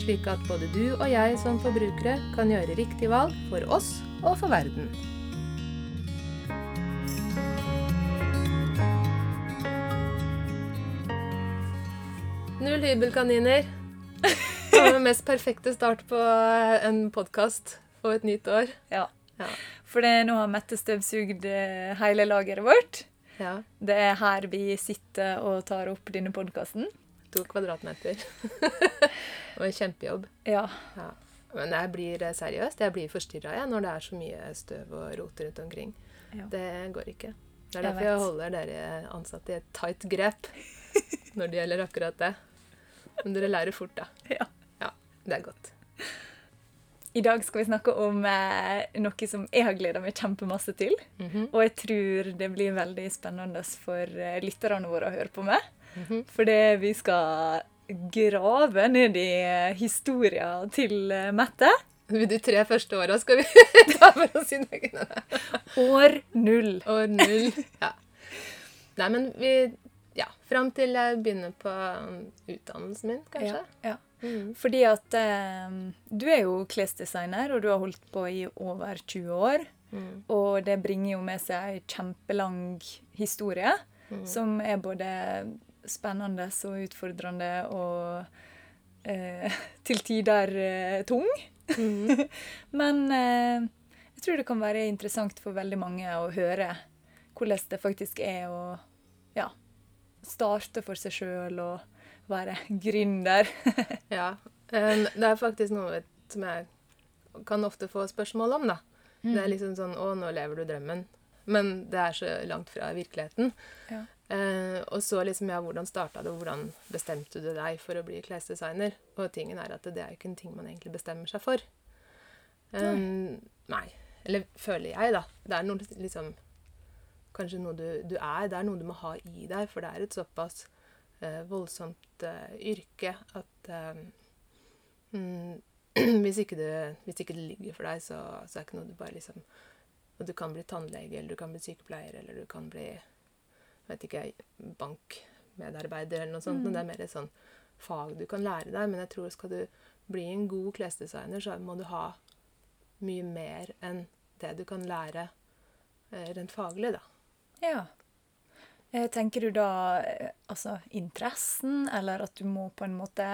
slik at både du og jeg som forbrukere kan gjøre riktig valg for oss og for verden. Null hybelkaniner. Det var den mest perfekte start på en podkast og et nytt år. Ja. Ja. For det, nå har Mette støvsugd eh, hele lageret vårt. Ja, Det er her vi sitter og tar opp denne podkasten. To kvadratmeter. det var en kjempejobb. Ja. Ja. Men jeg blir eh, seriøst, jeg blir forstyrra når det er så mye støv og rot rundt omkring. Ja. Det går ikke. Det er Jeg derfor jeg, vet. holder dere ansatte i et tight grep når det gjelder akkurat det. Men dere lærer fort, da. Ja. Ja, det er godt. I dag skal vi snakke om eh, noe som jeg har gleda meg kjempemasse til. Mhm. Og jeg tror det blir veldig spennende for eh, lytterne våre å høre på Mhm. Fordi vi skal grave ned i historia til eh, Mette. De tre første åra skal vi ta for oss sine egne. År null. År null. Ja. Nei, men vi Ja, fram til jeg begynner på um, utdannelsen min, kanskje. Ja, ja. Mm. Fordi at eh, du er jo klesdesigner, og du har holdt på i over 20 år. Mm. Og det bringer jo med seg ei kjempelang historie, mm. som er både spennende og utfordrende og eh, til tider eh, tung. Mm. Men eh, jeg tror det kan være interessant for veldig mange å høre hvordan det faktisk er å ja, starte for seg sjøl og være gründer. Ja. eh, Det er faktisk noe som jeg kan ofte få spørsmål om, da. Det Mm. er liksom sånn Å, nå lever du drømmen. Men det er så langt fra virkeligheten. Ja. Eh, og så liksom, ja, hvordan starta det, og hvordan bestemte du deg for å bli klesdesigner? Og tingen er at det er jo ikke en ting man egentlig bestemmer seg for. Um, nei. Eller føler jeg, da. Det er noe liksom Kanskje noe du, du er. Det er noe du må ha i deg, for det er et såpass uh, voldsomt uh, yrke at mm, hvis, ikke det, hvis ikke det ligger for deg, så, så er det ikke noe du bare liksom Og du kan bli tannlege, eller du kan bli sykepleier, eller du kan bli vet ikke, bankmedarbeider eller noe sånt. Men det er mer et sånn fag du kan lære deg. Men jeg tror skal du bli en god klesdesigner, så må du ha mye mer enn det du kan lære eh, rent faglig, da. Ja. Eh, Tenker du da eh, altså interessen, eller at du må på en måte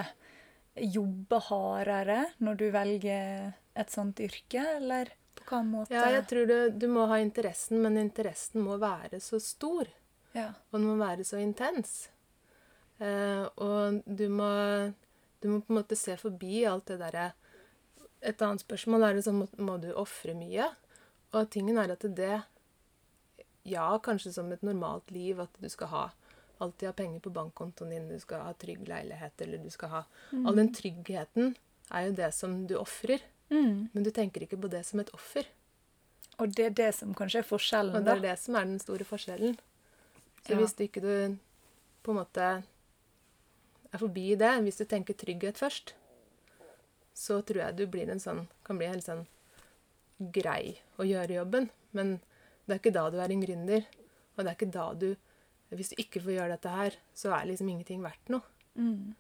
jobbe hardere når du velger et sånt yrke, eller på hva måte? Ja, jeg tror du, du må ha interessen, men interessen må være så stor. Ja. Og den må være så intens. Eh, og du må, du må på en måte se forbi alt det derre Et annet spørsmål er liksom, må, må du ofre mye? Og tingen er at det Ja, kanskje som et normalt liv, at du skal ha alltid ha penger på bankkontoen din, du skal ha trygg leilighet, eller du skal ha All den tryggheten er jo det som du ofrer. Mm. Men du tenker ikke på det som et offer. Og det er det som kanskje er forskjellen, Og det da. er det som er den store forskjellen. Så hvis du ikke du på en måte er forbi det, hvis du tenker trygghet først, så tror jeg du blir en sånn, kan bli helt sånn grei å gjøre jobben. Men det er ikke da du er en gründer. Og det er ikke da du Hvis du ikke får gjøre dette her, så er liksom ingenting verdt noe. Mm.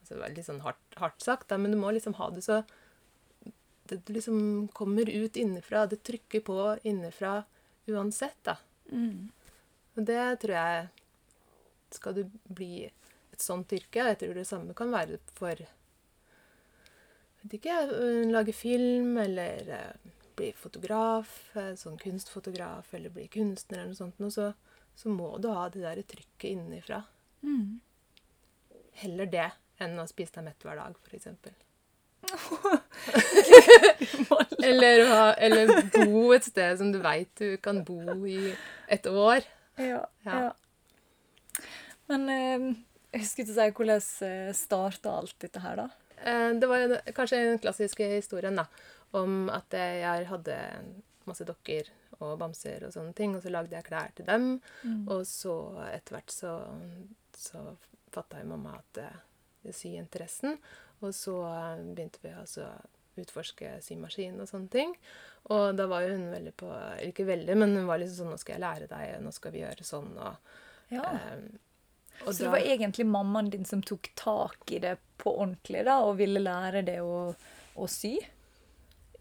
Altså, det var litt sånn hardt, hardt sagt, da, men du må liksom ha det så Det liksom kommer ut innenfra. Det trykker på innenfra uansett, da. Mm. Og det tror jeg Skal du bli et sånt yrke Jeg tror det samme kan være for vet ikke, øh, lage film eller øh, bli fotograf, øh, sånn kunstfotograf, eller bli kunstner eller noe sånt, og så, så må du ha det der trykket innenfra. Mm. Heller det enn å spise deg mett hver dag, f.eks. Eller, eller bo et sted som du veit du kan bo i et år. Ja. Ja. ja. Men eh, jeg skulle til å si hvordan starta alt dette her, da? eh, det var en, kanskje den klassiske historien, da. Om at eh, jeg hadde masse dokker og bamser og sånne ting, og så lagde jeg klær til dem. Mm. Og så etter hvert så, så fatta jo mamma at eh, syinteressen. Og så eh, begynte vi altså utforske symaskin og sånne ting. Og da var jo hun veldig på Eller ikke veldig, men hun var liksom sånn 'Nå skal jeg lære deg, nå skal vi gjøre sånn', og, Ja. um, og Så det var egentlig mammaen din som tok tak i det på ordentlig da, og ville lære det å, å sy?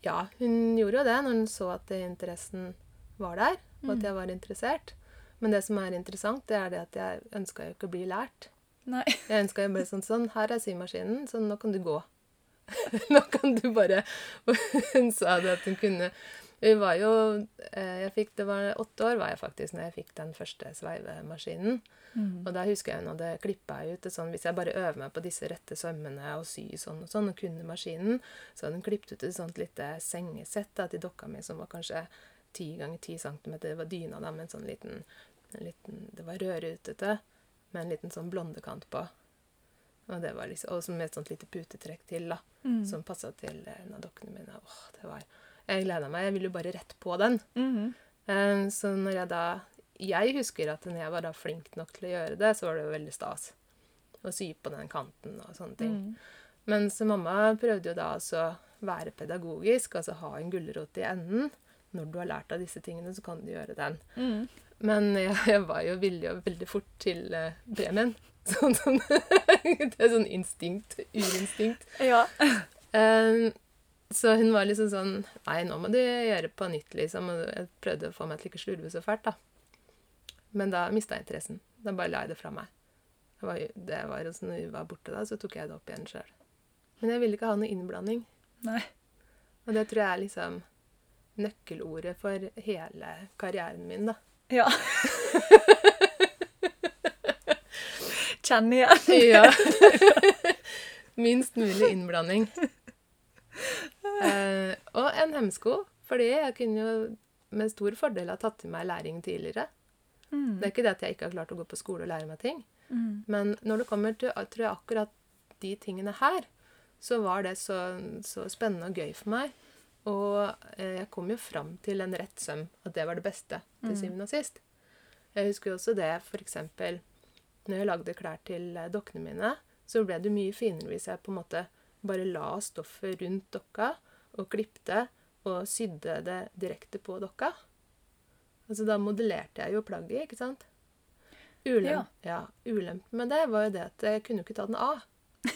Ja, hun gjorde jo det når hun så at interessen var der, og Mm. at jeg var interessert. Men det som er interessant, det er det at jeg ønska jo ikke å bli lært. Nei. Jeg ønska jo bare sånn sånn, her er symaskinen, så nå kan du gå. nå kan du bare Hun sa det at hun kunne Hun var jo eh, Jeg fikk Det var åtte år var jeg faktisk når jeg fikk den første sveivemaskinen. Mm. Og da husker jeg hun hadde klippa ut det sånn Hvis jeg bare øver meg på disse rette sømmene og sy sånn og sånn, og kunne maskinen, så hadde hun klippet ut et sånt lite sengesett da, til dokka mi som var kanskje 10 ganger 10 cm. Det var dyna da med en sånn liten, en liten Det var rødrutete med en liten sånn blondekant på. Og det var liksom, og så med et sånt lite putetrekk til, da, Mm. som passa til en av dokkene mine. Åh, det var Jeg gleda meg. Jeg ville jo bare rett på den. Mm. Eh, Så når jeg da Jeg husker at når jeg var da flink nok til å gjøre det, så var det jo veldig stas å sy på den kanten og sånne ting. Mm. Mens mamma prøvde jo da å være pedagogisk, altså ha en gulrot i enden. Når du har lært av disse tingene, så kan du gjøre den. Mm. Men jeg, jeg var jo villig og veldig fort til uh, premien. Sånn, sånn, det er sånn instinkt. Urinstinkt. Ja. Um, så hun var liksom sånn Nei, nå må du gjøre på nytt, liksom. Og jeg prøvde å få meg til ikke slurve så fælt, da. Men da mista jeg interessen. Da bare la jeg det fra meg. Det var, det var jo sånn, Når vi var borte da, så tok jeg det opp igjen sjøl. Men jeg ville ikke ha noe innblanding. Nei. Og det tror jeg er liksom nøkkelordet for hele karrieren min, da. Ja. Kjenner igjen. Ja. Minst mulig innblanding. Eh, og en hemsko, fordi jeg kunne jo med stor fordel ha tatt til meg læring tidligere. Mm. Det er ikke det at jeg ikke har klart å gå på skole og lære meg ting. Mm. Men når det kommer til tror jeg, akkurat de tingene her, så var det så, så spennende og gøy for meg. Og eh, jeg kom jo fram til en rett søm, at det var det beste til Mm. syvende og sist. Jeg husker jo også det f.eks. når jeg lagde klær til eh, dokkene mine, så ble det mye finere hvis jeg på en måte bare la stoffet rundt dokka og klipte og sydde det direkte på dokka. Altså da modellerte jeg jo plagget, ikke sant? Ulem ja. Ulempen med det var jo det at jeg kunne jo ikke ta den av.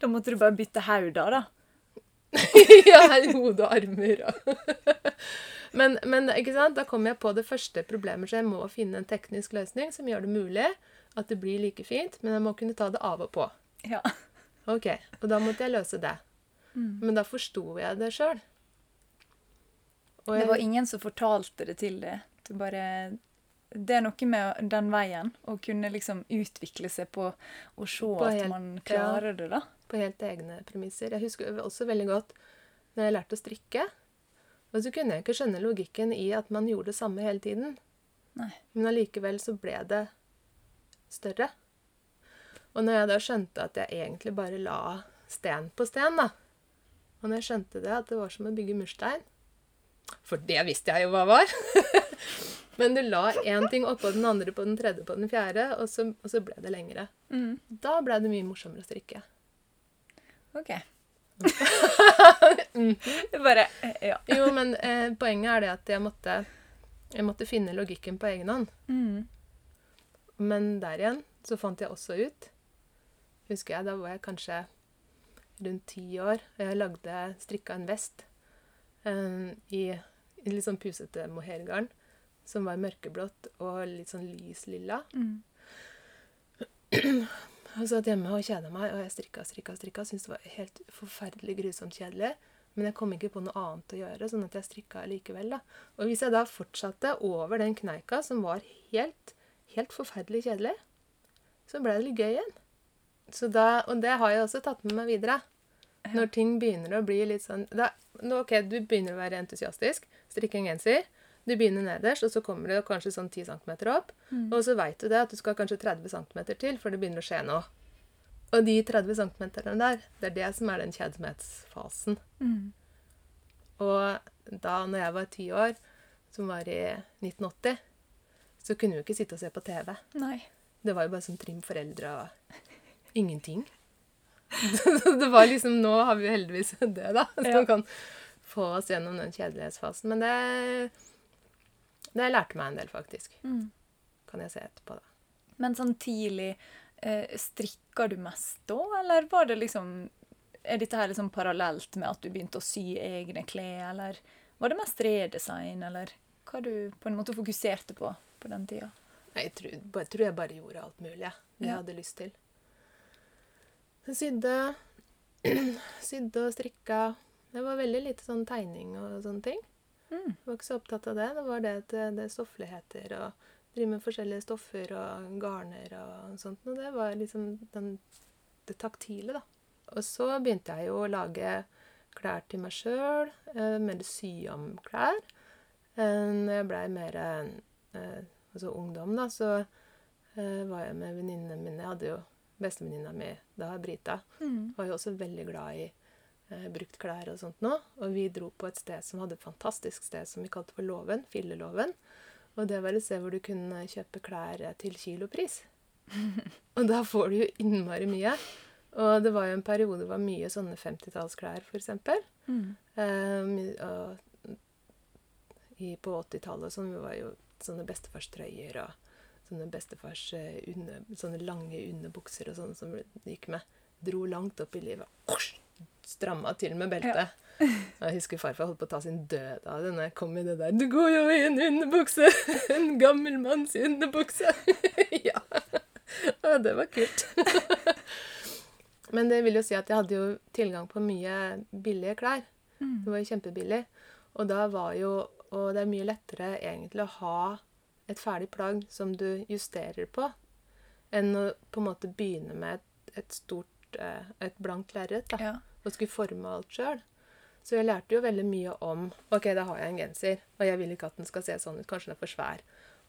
Da måtte du bare bytte hauder, da. ja, hode og armer og men, men ikke sant? da kom jeg på det første problemet, så jeg må finne en teknisk løsning som gjør det mulig at det blir like fint, men jeg må kunne ta det av og på. Ja. Ok, Og da måtte jeg løse det. Mm. Men da forsto jeg det sjøl. Det var ingen som fortalte det til deg. Du bare Det er noe med den veien, å kunne liksom utvikle seg på å se På at helt- man klarer det, da. på helt egne premisser. Jeg husker også veldig godt når jeg lærte å strikke. Og så kunne jeg ikke skjønne logikken i at man gjorde det samme hele tiden. Nei. Men allikevel så ble det større. Og når jeg da skjønte at jeg egentlig bare la sten på sten, da Og når jeg skjønte det, at det var som å bygge murstein For det visste jeg jo hva var. Men du la én ting oppå den andre på den tredje på den fjerde, og så, og så ble det lengre. Mm. Da ble det mye morsommere å strikke. OK. Det bare Ja. Jo, men eh, poenget er det at jeg måtte, jeg måtte finne logikken på egen hånd. Mm. Men der igjen så fant jeg også ut Husker jeg, da var jeg kanskje rundt ti år, og jeg lagde strikka en vest eh, i, i litt sånn pusete mohairgarn som var mørkeblått og litt sånn lys lilla. Mm. Og satt hjemme og kjeda meg, og jeg strikka strikka, strikka. Syntes det var helt forferdelig grusomt kjedelig. Men jeg kom ikke på noe annet å gjøre, sånn at jeg strikka likevel. da. Og hvis jeg da fortsatte over den kneika, som var helt, helt forferdelig kjedelig, så ble det litt gøy igjen. Så da, og det har jeg også tatt med meg videre. Når ting begynner å bli litt sånn da, OK, du begynner å være entusiastisk, strikke en genser. Du begynner nederst, og så kommer det kanskje sånn 10 cm opp. Mm. Og så veit du det, at du skal kanskje 30 cm til, for det begynner å skje noe. Og de 30 cm der, det er det som er den kjedsomhetsfasen. Mm. Og da når jeg var ti år, som var i 1980, så kunne vi jo ikke sitte og se på TV. Nei. Det var jo bare sånn trim foreldre og ingenting. Så det var liksom Nå har vi jo heldigvis det, da, som Ja. kan få oss gjennom den kjedelighetsfasen. Men det Det lærte meg en del, faktisk. Mm. Kan jeg se etterpå, da. Men sånn tidlig eh, Strikka du mest da, eller var det liksom Er dette her liksom parallelt med at du begynte å sy egne klær, eller var det mest redesign, eller hva du på en måte fokuserte på på den tida? Jeg tror, bare, tror jeg bare gjorde alt mulig jeg, jeg Ja. hadde lyst til. Sydde, sydde og strikka. Det var veldig lite sånn tegning og sånne ting. Mm. Jeg var ikke så opptatt av det. Det var det, det, det stoffligheter og drive med forskjellige stoffer og garner og sånt. Og det var liksom den, det taktile, da. Og så begynte jeg jo å lage klær til meg sjøl. Eh, mer sy om klær. Eh, når jeg blei mer eh, altså ungdom, da, så eh, var jeg med venninnene mine. Jeg hadde jo bestevenninna mi da, Brita. Mm. Var jo også veldig glad i eh, brukt klær og sånt nå. Og vi dro på et sted som hadde et fantastisk sted som vi kalte for Låven. Filleloven. Og det var et sted hvor du kunne kjøpe klær eh, til kilopris. og da får du jo innmari mye. Og det var jo en periode det var mye sånne 50-tallsklær, f.eks. Mm. Um, og i, på 80-tallet og sånn, vi var jo sånne bestefarstrøyer og sånne bestefars unne, sånne lange underbukser og sånne som gikk med. Dro langt opp i livet. Osj, Stramma til med beltet. Jeg husker farfar holdt på å ta sin død av det når jeg kom i det der 'Du går jo i en underbukse!' En gammel manns underbukse. ja. ja. det var kult. Men det vil jo si at jeg hadde jo tilgang på mye billige klær. Mm. Det var jo kjempebillig. Og da var jo Og det er mye lettere egentlig å ha et ferdig plagg som du justerer på, enn å på en måte begynne med et, et stort eh, Et blankt lerret Ja. og skulle forme alt sjøl. Så jeg lærte jo veldig mye om OK, da har jeg en genser, og jeg vil ikke at den skal se sånn ut. Kanskje den er for svær.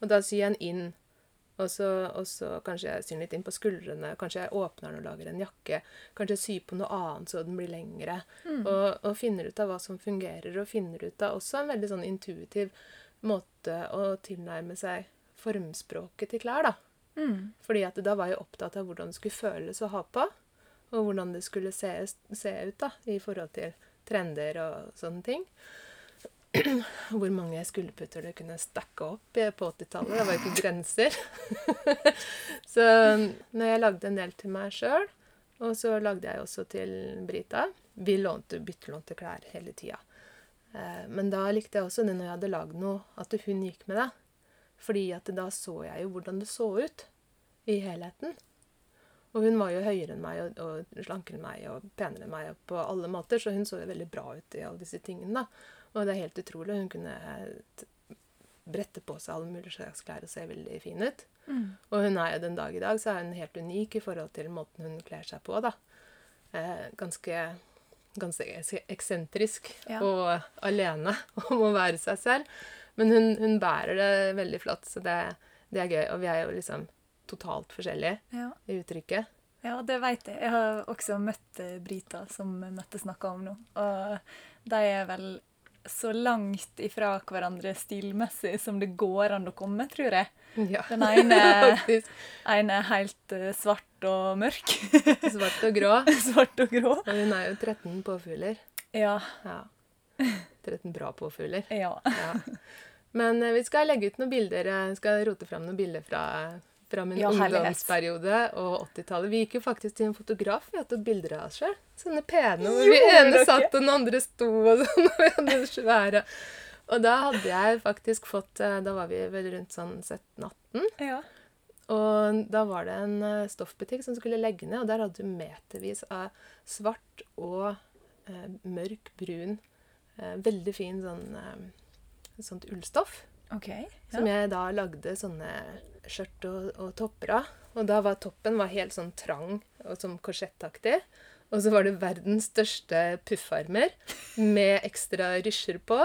Og da syr jeg den inn. Og så, kanskje jeg syr litt inn på skuldrene. Kanskje jeg åpner den og lager en jakke. Kanskje jeg syr på noe annet så den blir lengre. Mm. Og, og finner ut av hva som fungerer, og finner ut av også en veldig sånn intuitiv måte å tilnærme seg formspråket til klær, da. Mm. Fordi at da var jeg opptatt av hvordan det skulle føles å ha på, og hvordan det skulle se, se ut da, i forhold til trender og sånne ting. Hvor mange skulderputter du kunne stacke opp på 80-tallet. Det var jo ikke grenser. så når jeg lagde en del til meg sjøl, og så lagde jeg også til Brita Vi lånte byttelånte klær hele tida. Eh, men da likte jeg også det når jeg hadde lagd noe, at hun gikk med det. Fordi at da så jeg jo hvordan det så ut i helheten. Og hun var jo høyere enn meg og, og slankere enn meg og penere enn meg på alle måter, så hun så jo veldig bra ut i alle disse tingene. da. Og det er helt utrolig. Hun kunne brette på seg alle mulige slags klær og se veldig fin ut. Mm. Og hun er jo den dag i dag så er hun helt unik i forhold til måten hun kler seg på. da. Eh, ganske, ganske eksentrisk Ja. og alene om å være seg selv. Men hun, hun bærer det veldig flott, så det, det er gøy. Og vi er jo liksom totalt forskjellige Ja. i uttrykket. Ja, det vet jeg. Jeg har også møtt eh, Brita, som Mette snakka om nå. Og de er vel så langt ifra hverandre stilmessig som det går an å komme, tror jeg. Ja, Den ene, ene er helt eh, svart og mørk. Svart og grå. svart og grå. Men hun er jo 13 påfugler. Ja. Ja. 13 bra påfugler. Ja. Ja. Men eh, vi skal legge ut noen bilder. Jeg skal rote fram noen bilder fra, fra min Ja, ungdomsperiode og 80-tallet. Vi gikk jo faktisk til en fotograf. Vi hadde tatt bilder av oss sjøl. Sånne pene hvor vi ene satt og den andre sto og sånn. Og vi hadde svære. Og da hadde jeg faktisk fått eh, Da var vi vel rundt sånn 17-18. ja. Og da var det en eh, stoffbutikk som skulle legge ned, og der hadde du metervis av svart og eh, mørk brun, eh, veldig fin sånn eh, sånt ullstoff. OK. Som jeg da lagde sånne skjørt og, og topper av. Og da var toppen var helt sånn trang og sånn korsettaktig. Og så var det verdens største puffarmer med ekstra rysjer på.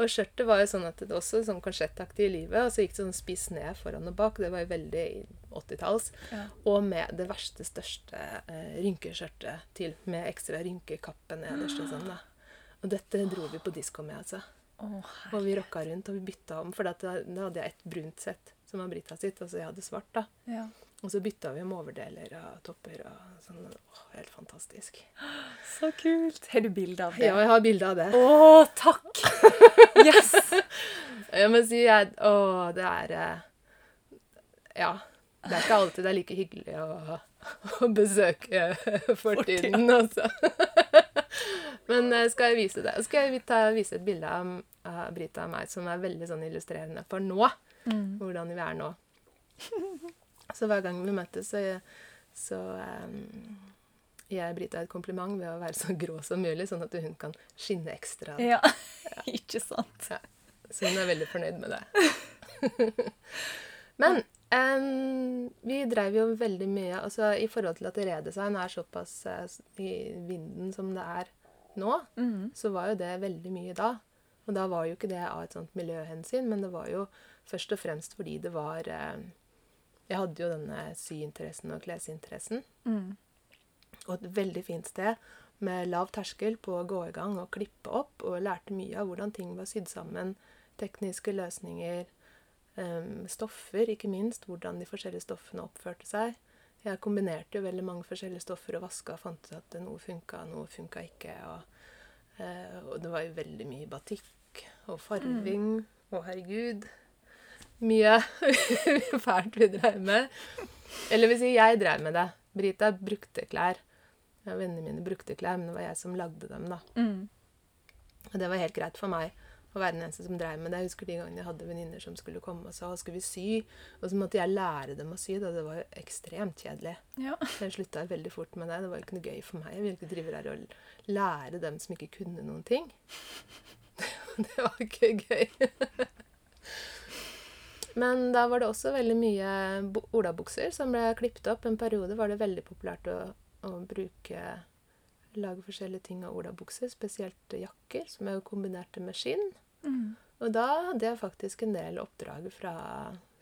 Og skjørtet var jo sånn at det også sånn korsettaktig i livet, og så gikk det sånn spiss ned foran og bak. Det var jo veldig 80-talls. Ja. Og med det verste, største eh, rynkeskjørtet til, med ekstra rynkekappe nederst og sånn, da. Og dette dro vi på disko med, altså. Oh, Og vi rocka rundt, og vi bytta om. For da, da hadde jeg et brunt sett, som var Brita sitt, og så jeg hadde svart, da. ja. Og så bytta vi om overdeler og topper og sånn. Åh, helt fantastisk. Så kult. Har du bilde av det? Ja, jeg har bilde av det. Å, takk! Yes! Jeg må si jeg, Å, det er eh, Ja. Det er ikke alltid det er like hyggelig å, å besøke fortiden, altså. Men eh, skal jeg vise det? Skal jeg ta, vise et bilde av, av Brita og meg som er veldig sånn illustrerende for nå. Mm. Hvordan vi er nå. Så hver gang vi møtes, så, så um, gir jeg Brita et kompliment ved å være så grå som mulig, sånn at hun kan skinne ekstra. Ja. Ikke sant? Så hun er veldig fornøyd med det. Men um, vi drev jo veldig mye altså I forhold til at redesign er såpass uh, i vinden som det er nå, Mm. så var jo det veldig mye da. Og da var jo ikke det av et sånt miljøhensyn, men det var jo først og fremst fordi det var eh, Jeg hadde jo denne syinteressen og klesinteressen. Mm. Og et veldig fint sted med lav terskel på å gå i gang og klippe opp, og lærte mye av hvordan ting var sydd sammen. Tekniske løsninger, em, stoffer, ikke minst. Hvordan de forskjellige stoffene oppførte seg. Jeg kombinerte jo veldig mange forskjellige stoffer og vaska og fant ut at noe funka, noe funka ikke. Og, eh, og det var jo veldig mye batikk og farving. Å, herregud. Mye fælt vi drev med. Eller vil si, jeg drev med det. Brita brukte klær. Ja, vennene mine brukte klær, men det var jeg som lagde dem, da. Mm. Og det var helt greit for meg å være den eneste som drev med det. Jeg husker de gangene jeg hadde venninner som skulle komme og sa skal vi sy, og så måtte jeg lære dem å sy. Da. Det var jo ekstremt kjedelig. Ja. Jeg slutta veldig fort med det. Det var jo ikke noe gøy for meg. Jeg ville ikke drive der og lære dem som ikke kunne noen ting. Det var ikke gøy. Men da var det også veldig mye olabukser som ble klippet opp. En periode var det veldig populært å, å bruke Lage forskjellige ting av olabukser, spesielt jakker, som jeg kombinerte med skinn. Mm. Og da hadde jeg faktisk en del oppdrag fra,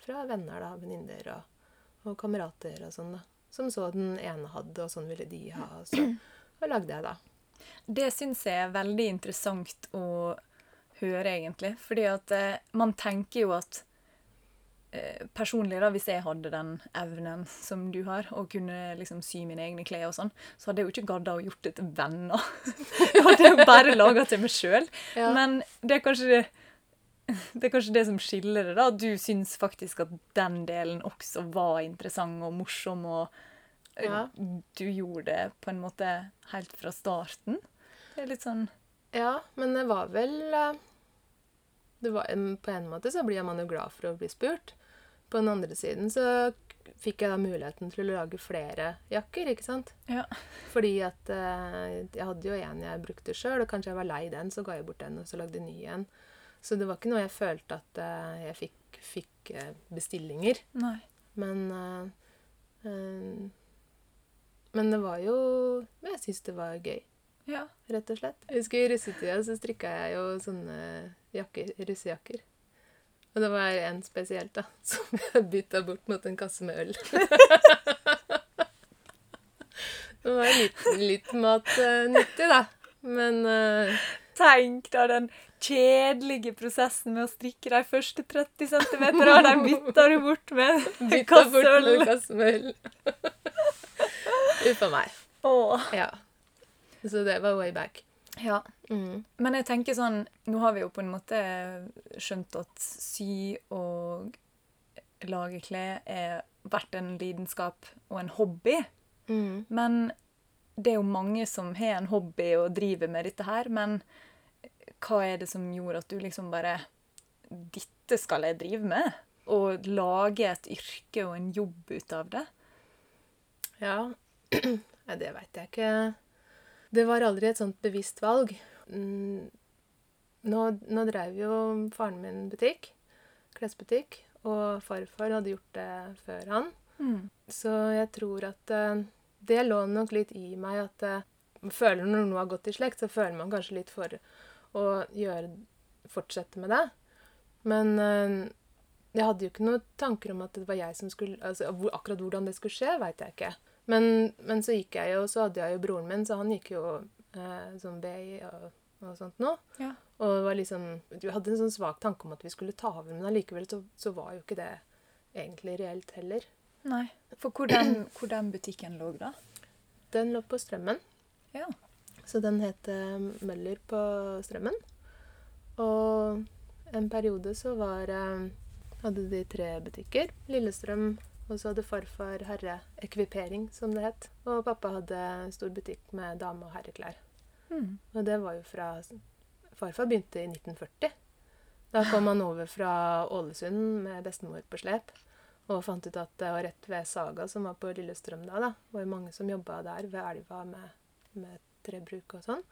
fra venner, da, venninner og, og kamerater og sånn, da. Som så den ene hadde, og sånn ville de ha. Og så og lagde jeg, da. Det syns jeg er veldig interessant å høre, egentlig. Fordi at eh, man tenker jo at Personlig, da, hvis jeg hadde den evnen som du har, og kunne liksom sy mine egne klær og sånn, så hadde jeg jo ikke gadda å gjort det til venner. Jeg hadde jeg jo bare laga til meg sjøl. Ja. Men det er kanskje det det er kanskje det som skiller det, da. Du syns faktisk at den delen også var interessant og morsom, og eh, Ja. du gjorde det på en måte helt fra starten. Det er litt sånn Ja, men det var vel eh, det var, På en måte så blir man jo glad for å bli spurt. På den andre siden så fikk jeg da muligheten til å lage flere jakker, ikke sant? Ja. Fordi at eh, jeg hadde jo en jeg brukte sjøl, og kanskje jeg var lei den, så ga jeg bort den, og så lagde jeg ny igjen. Så det var ikke noe jeg følte at eh, jeg fikk, fikk eh, bestillinger. Nei. Men eh, eh, Men det var jo Jeg syns det var gøy Ja. rett og slett. Jeg husker I russetida så strikka jeg jo sånne jakker, russejakker. Og det var en spesielt da, som jeg bytta bort mot en kasse med øl. det var litt, litt mat nyttig, da. Men uh, Tenk da den kjedelige prosessen med å strikke de første 30 cm, og de bytta du bort med en kasseøl. kasse med øl. Uff a meg. Åh. Ja. Så det var way back. Ja. Mm. Men jeg tenker sånn Nå har vi jo på en måte skjønt at sy og lage klær er vært en lidenskap og en hobby. Mm. Men det er jo mange som har en hobby og driver med dette her. Men hva er det som gjorde at du liksom bare Dette skal jeg drive med. Og lage et yrke og en jobb ut av det. Ja, det veit jeg ikke. Det var aldri et sånt bevisst valg. Mm, Nå, nå drev jo faren min butikk, klesbutikk, og farfar hadde gjort det før han. Så jeg tror at eh, det lå nok litt i meg at eh, føler Når noe har gått i slekt, så føler man kanskje litt for å gjøre, fortsette med det. Men eh, jeg hadde jo ikke noen tanker om at det var jeg som skulle altså Akkurat hvordan det skulle skje, veit jeg ikke. Men, men, så gikk jeg jo, så hadde jeg jo broren min, så han gikk jo eh, sånn BI og, og sånt nå. Ja. Og var liksom, vi hadde en sånn svak tanke om at vi skulle ta over, men allikevel så, så var jo ikke det egentlig reelt heller. Nei. For hvor den, hvor den butikken lå, da? Den lå på Strømmen. Ja. Så den het eh, Møller på Strømmen. Og en periode så var eh, hadde de tre butikker. Lillestrøm, og så hadde farfar herre ekvipering, som det het. Og pappa hadde stor butikk med dame- og herreklær. Mm. Og det var jo fra Farfar begynte i 1940. Da kom han over fra Ålesund med bestemor på slep. Og fant ut at det var rett ved Saga, som var på Lillestrøm da. da. Det var jo mange som jobba der ved elva med, med trebruk og sånn.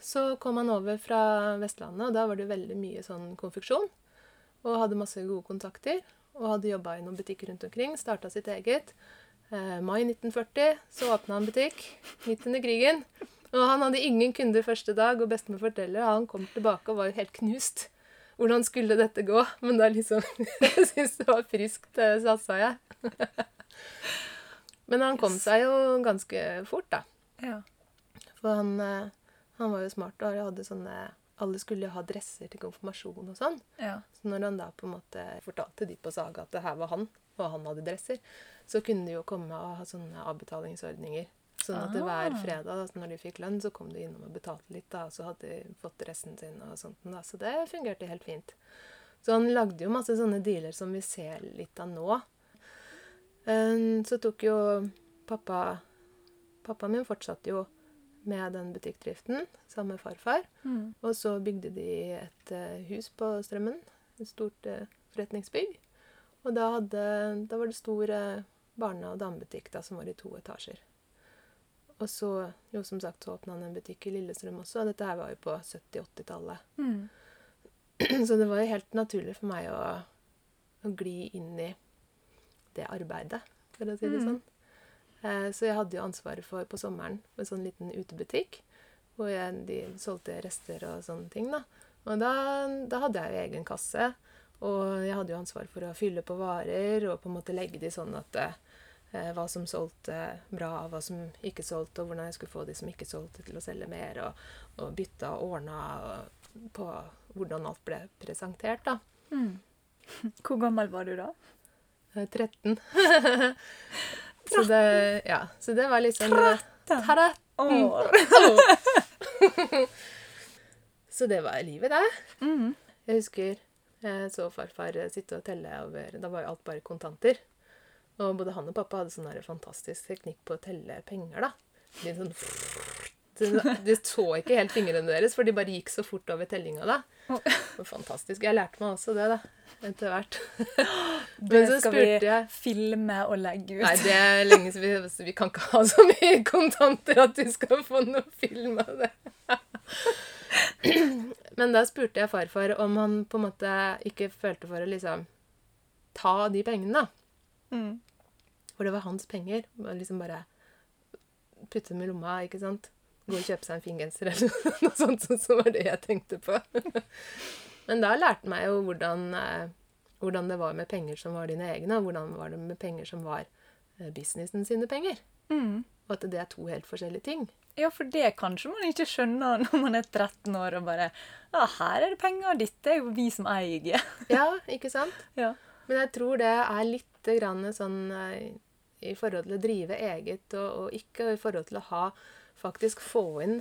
Så kom han over fra Vestlandet, og da var det veldig mye sånn konfeksjon. Og hadde masse gode kontakter. Og hadde jobba i noen butikker rundt omkring. Starta sitt eget. Eh, mai 1940 så åpna han butikk. Midt under krigen. Og han hadde ingen kunder første dag, og bestemor forteller at han kom tilbake og var helt knust. Hvordan skulle dette gå? Men da liksom Jeg syns det var friskt, satsa jeg. Men han kom seg jo ganske fort, da. Ja. For han, eh, han var jo smart og hadde sånne Alle skulle ha dresser til konfirmasjon og sånn. ja. Så når han da på en måte fortalte de på Saga at det her var han, og han hadde dresser, så kunne de jo komme og ha sånne avbetalingsordninger. Sånn at det hver Ah. fredag da, når de fikk lønn, så kom de innom og betalte litt, da, og så hadde de fått dressen sin og sånt. Da. Så det fungerte helt fint. Så han lagde jo masse sånne dealer som vi ser litt av nå. Um, Så tok jo pappa Pappaen min fortsatte jo med den butikkdriften sammen med farfar. Mm. Og så bygde de et uh, hus på Strømmen. Et stort uh, forretningsbygg. Og da, hadde, da var det stor eh, barne- og damebutikk da, som var i to etasjer. Og så, jo som sagt, så åpna han en butikk i Lillestrøm også. og Dette her var jo på 70-80-tallet. Mm. Så det var jo helt naturlig for meg å, å gli inn i det arbeidet, for å si det Mm. sånn. Eh, så jeg hadde jo ansvaret for på sommeren en sånn liten utebutikk. Hvor jeg, de solgte rester og sånne ting. da. Og da, da hadde jeg jo egen kasse. Og jeg hadde jo ansvar for å fylle på varer og på en måte legge de sånn at eh, hva som solgte bra, hva som ikke solgte, og hvordan jeg skulle få de som ikke solgte, til å selge mer. Og, og bytta og ordna og på hvordan alt ble presentert, da. Mm. Hvor gammel var du da? Eh, 13. så, det, ja, så det var liksom 13 År. Så det var livet, det. Mm. Jeg husker jeg så farfar sitte og telle over Da var jo alt bare kontanter. Og både han og pappa hadde sånn fantastisk teknikk på å telle penger, da. Litt sånn, de, så ikke helt fingrene deres, for de bare gikk så fort over tellinga da. Fantastisk. Jeg lærte meg også det, da. Etter hvert. Det skal vi jeg filme og legge ut. Nei, det er lenge siden vi, vi kan ikke ha så mye kontanter at du skal få noe film av det. Men da spurte jeg farfar om han på en måte ikke følte for å liksom ta de pengene, da. Mm. For det var hans penger. Liksom bare putte dem i lomma, ikke sant. Gå og kjøpe seg en fin genser eller noe sånt, Så som var det jeg tenkte på. Men da lærte meg jo hvordan, eh, hvordan det var med penger som var dine egne, og hvordan var det med penger som var eh, businessen sine penger. Mm. Og at det er to helt forskjellige ting. Ja, for det kanskje man ikke skjønner når man er 13 år og bare Ja, her er det penger, dette er jo vi som eier. Ja, ikke sant? Ja. Men jeg tror det er litt grann sånn eh, i forhold til å drive eget og, og ikke, og i forhold til å ha faktisk få inn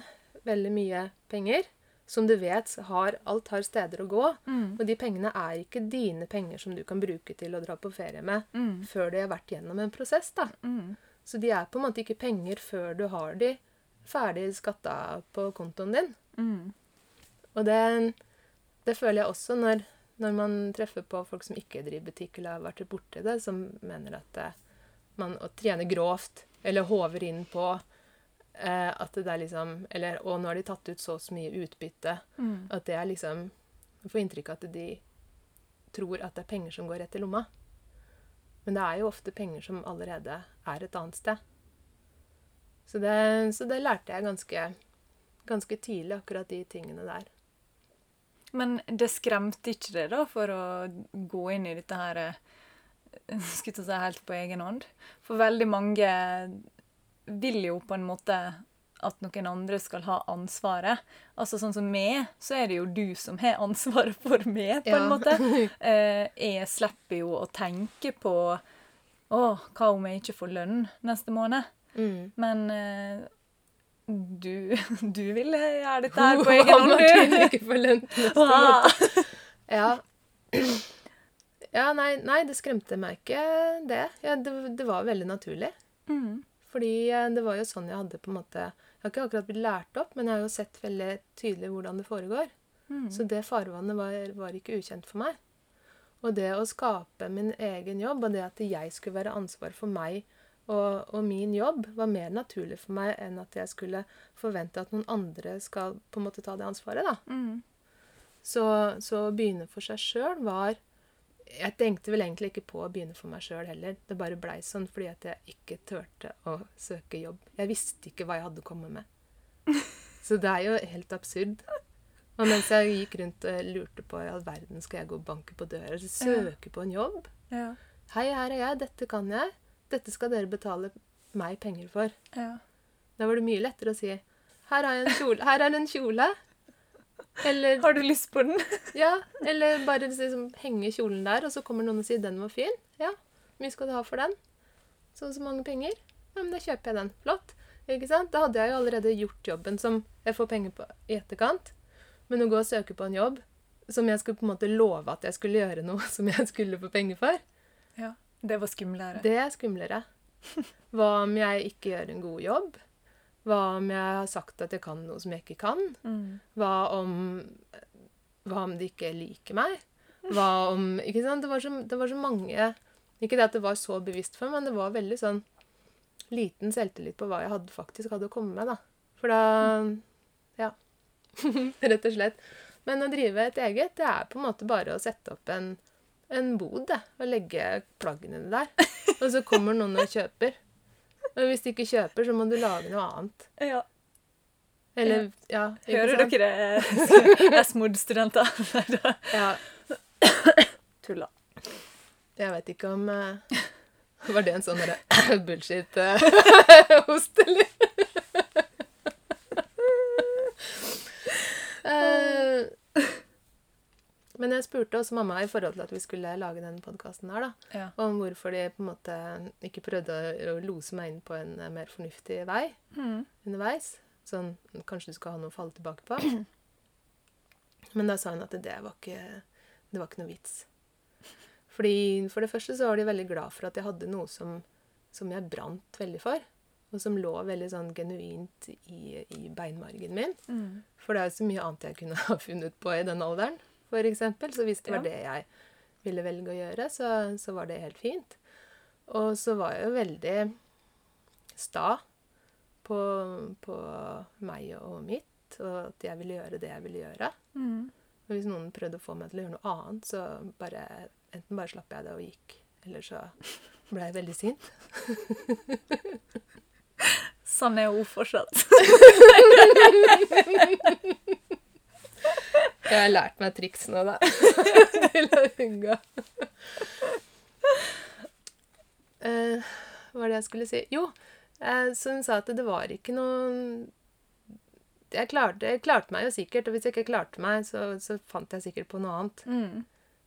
veldig mye penger. Som du vet, har, alt har steder å gå. Mm. Og de pengene er ikke dine penger som du kan bruke til å dra på ferie med Mm. før de har vært gjennom en prosess. da. Mm. Så de er på en måte ikke penger før du har de ferdig skatta på kontoen din. Mm. Og det, det føler jeg også når, når man treffer på folk som ikke driver butikk eller har vært borti det, som mener at det, man å trene grovt eller håver inn på eh, at det er liksom eller, Og nå har de tatt ut så og så mye utbytte Mm. at det er liksom Jeg får inntrykk av at de tror at det er penger som går rett i lomma. Men det er jo ofte penger som allerede er et annet sted. Så det, så det lærte jeg ganske, ganske tidlig, akkurat de tingene der. Men det skremte ikke det da, for å gå inn i dette her eh, skulle å si helt på egen hånd? For veldig mange vil jo på en måte at noen andre skal ha ansvaret. Altså sånn som meg, så er det jo du som har ansvaret for meg, på en Ja. måte. Eh, jeg slipper jo å tenke på Å, hva om jeg ikke får lønn neste måned? Mm. Men eh, du, du vil gjøre dette her på egen hånd, du. ikke får lønn neste Ah. måned. Ja. ja nei, nei, det skremte meg ikke, det. Ja, det. Det var veldig naturlig. Mm. Fordi eh, det var jo sånn jeg hadde på en måte Jeg har ikke akkurat blitt lært opp, men jeg har jo sett veldig tydelig hvordan det foregår. Mm. Så det farvannet var, var ikke ukjent for meg. Og det å skape min egen jobb, og det at jeg skulle være ansvar for meg og, og min jobb, var mer naturlig for meg enn at jeg skulle forvente at noen andre skal på en måte ta det ansvaret. da. Mm. Så, så å begynne for seg sjøl var Jeg tenkte vel egentlig ikke på å begynne for meg sjøl heller. Det bare blei sånn fordi at jeg ikke turte å søke jobb. Jeg visste ikke hva jeg hadde kommet med. Så det er jo helt absurd. Og mens jeg gikk rundt og lurte på i all verden skal jeg gå og banke på døra og søke på en jobb Ja. Hei, her er jeg. Dette kan jeg. Dette skal dere betale meg penger for. Ja. Da var det mye lettere å si her, er en kjole. her er en kjole. Eller Har du lyst på den? Ja, eller bare liksom henge kjolen der, og så kommer noen og sier 'den var fin'. Ja, mye skal du ha for den? Så og så mange penger. Ja, men da kjøper jeg den. Flott. Ikke sant? Da hadde jeg jo allerede gjort jobben som jeg får penger på i etterkant. Men å gå og søke på en jobb som jeg skulle på en måte love at jeg skulle gjøre noe som jeg skulle få penger for, Ja. Det var skumlere. det er skumlere. Hva om jeg ikke gjør en god jobb? Hva om jeg har sagt at jeg kan noe som jeg ikke kan? Mm. Hva om, hva om de ikke liker meg? Hva om Ikke sant? Det var, så, det var så mange Ikke det at det var så bevisst for meg, men det var veldig sånn liten selvtillit på hva jeg hadde, faktisk hadde å komme med, da. For da Ja. Rett og slett. Men å drive et eget, det er på en måte bare å sette opp en, en bod, det. Og legge plaggene der. Og så kommer noen og kjøper. Og hvis du ikke kjøper, så må du lage noe annet. Ja. Eller, ja. ja Hører sant? dere det, SMOD-studenter? Ja. Tulla. Jeg vet ikke om uh, Var det en sånn bullshit-host, eller? Eh, Men jeg spurte også mamma i forhold til at vi skulle lage den podkasten her, da, Ja. om hvorfor de på en måte ikke prøvde å, å lose meg inn på en eh, mer fornuftig vei Mm. underveis. Sånn kanskje du skal ha noe å falle tilbake på. Men da sa hun at det var ikke, det var ikke noe vits. Fordi For det første så var de veldig glad for at jeg hadde noe som, som jeg brant veldig for. Og som lå veldig sånn genuint i, i beinmargen min. Mm. For det er jo så mye annet jeg kunne ha funnet på i den alderen, eksempel. Så hvis det var det jeg ville velge å gjøre, så, så var det helt fint. Og så var jeg jo veldig sta på, på meg og mitt, og at jeg ville gjøre det jeg ville gjøre. Mm. Og hvis noen prøvde å få meg til å gjøre noe annet, så bare, enten bare slapp jeg det og gikk, eller så ble jeg veldig sint. Sånn er hun fortsatt. Jeg har lært meg triks nå, da. Til å unngå. Eh, hva var det jeg skulle si? Jo, eh, så hun sa at det var ikke noe jeg klarte, jeg klarte meg jo sikkert, og hvis jeg ikke klarte meg, så, så fant jeg sikkert på noe annet. Mm.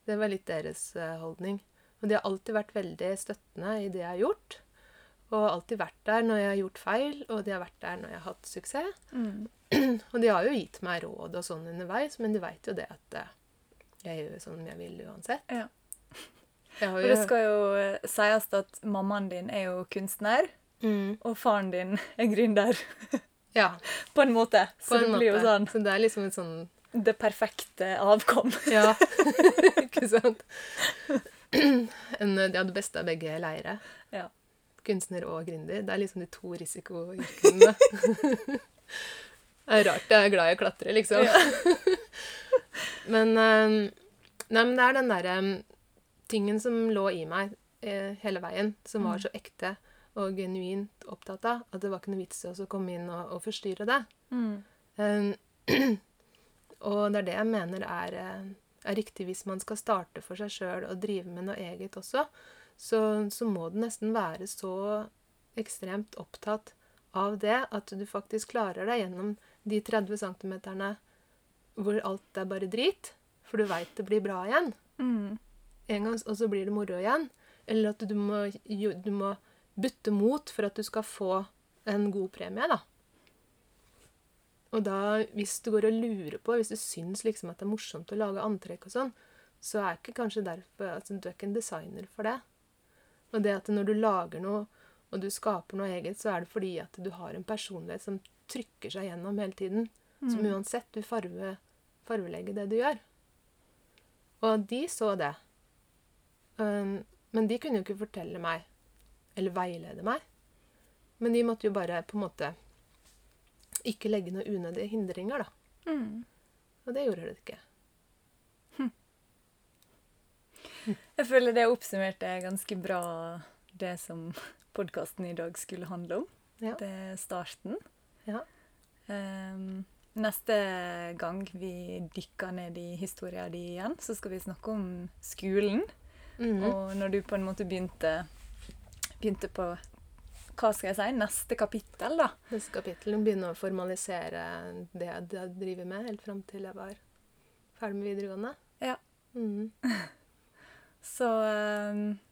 Det var litt deres eh, holdning. Og de har alltid vært veldig støttende i det jeg har gjort. Og alltid vært der når jeg har gjort feil, og de har vært der når jeg har hatt suksess. Mm. Og de har jo gitt meg råd og sånn underveis, men de veit jo det at eh, jeg gjør sånn jeg vil uansett. Ja. Jeg har Og det skal jo sies at mammaen din er jo kunstner, mm, og faren din er gründer. Ja, På en måte. Så på en det blir jo måte. sånn Så det er liksom en sånn det perfekte avkom. Ja, ikke sant? En, de det beste av begge leire. Ja. Kunstner og gründer. Det er liksom de to risikoyrkene. Det er rart jeg er glad i å klatre, liksom. men, eh, nei, men det er den derre tingen som lå i meg eh, hele veien, som var så ekte og genuint opptatt av, at det var ikke noe vits i å komme inn og, og forstyrre det. Mm. Eh, Og det er det jeg mener er, eh, er riktig hvis man skal starte for seg sjøl og drive med noe eget også. Så, så må du nesten være så ekstremt opptatt av det at du faktisk klarer deg gjennom de 30 cm hvor alt er bare drit, for du veit det blir bra igjen. Mm. En gang, og så blir det moro igjen. Eller at du må, du må bytte mot for at du skal få en god premie, da. Og da, hvis du går og lurer på, hvis du syns liksom at det er morsomt å lage antrekk og sånn, så er ikke kanskje derfor altså, Du er ikke en designer for det. Og det at når du lager noe, og du skaper noe eget, så er det fordi at du har en personlighet som trykker seg gjennom hele tiden. Som Mm. uansett vil farve, farvelegge det du gjør. Og de så det. Um, men de kunne jo ikke fortelle meg, eller veilede meg. Men de måtte jo bare på en måte ikke legge noen unødige hindringer, da. Mm. Og det gjorde det ikke. Jeg føler det oppsummerte ganske bra det som podkasten i dag skulle handle om. Ja. Det er starten. Ja. Um, neste gang vi dykker ned i historia di igjen, så skal vi snakke om skolen. Mm. Og når du på en måte begynte, begynte på hva skal jeg si, neste kapittel, da. Neste kapittel begynner å formalisere det jeg driver med, helt fram til jeg var ferdig med videregående. Ja. Mm. Så vet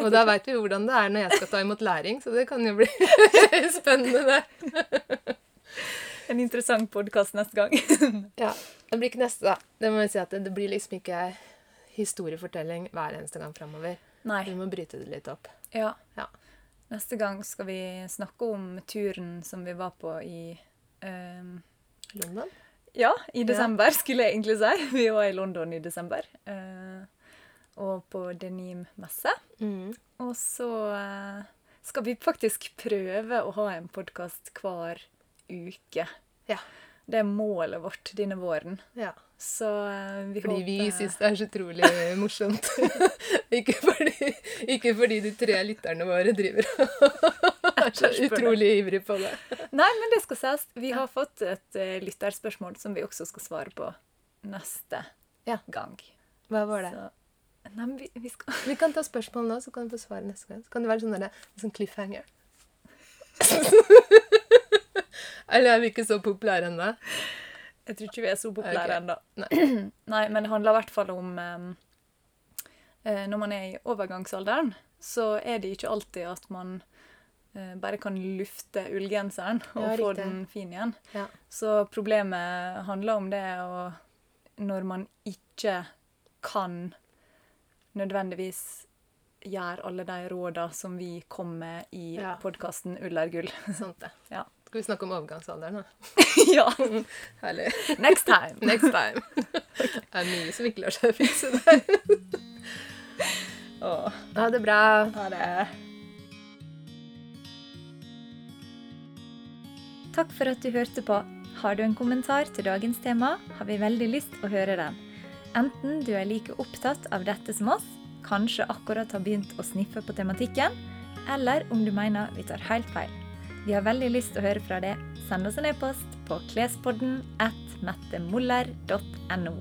Og da veit vi hvordan det er når jeg skal ta imot læring, så det kan jo bli spennende, det. En interessant podkast neste gang. Ja, Det blir ikke neste, da. Det må vi si at det, det blir liksom ikke historiefortelling hver eneste gang framover. Vi må bryte det litt opp. Ja. Ja. Neste gang skal vi snakke om turen som vi var på i um, London? Ja, i desember, skulle jeg egentlig si. Vi var i London i desember. eh, og på Denim-messe. Mm. Og så eh, skal vi faktisk prøve å ha en podkast hver uke. Ja. Det er målet vårt denne våren. ja. Så eh, vi Fordi vi håper syns det er så utrolig morsomt. ikke, fordi, ikke fordi de tre lytterne våre driver og er så utrolig ivrige på det. Nei, men det skal sies. Vi har fått et uh, lytterspørsmål som vi også skal svare på neste Ja. gang. Hva var det? Så, nei, men vi, vi skal Vi kan ta spørsmål nå, så kan du få svaret neste gang. Så kan det være sånn, der, sånn cliffhanger. Eller er vi ikke så populære ennå? Jeg tror ikke vi er så populære okay. ennå. Nei. Nei, men det handler i hvert fall om um, Når man er i overgangsalderen, så er det ikke alltid at man uh, bare kan lufte ullgenseren og Ja, få den fin igjen. Ja. Så problemet handler om det og Når man ikke kan nødvendigvis gjør alle de råda som vi kom med i Ja. podkasten Ull er gull. Sant det. Ja. Skal vi snakke om overgangsalderen, da? ja! Herlig. Next time! Next time. Det er mye som ikke lar seg fikse der. Åh, Ha det bra. ha det. Takk for at du hørte på. Har du en kommentar til dagens tema, har vi veldig lyst å høre den. Enten du er like opptatt av dette som oss, kanskje akkurat har begynt å sniffe på tematikken, eller om du mener vi tar helt feil. Vi har veldig lyst til å høre fra deg. Send oss en e-post på klespodden at mettemoller.no.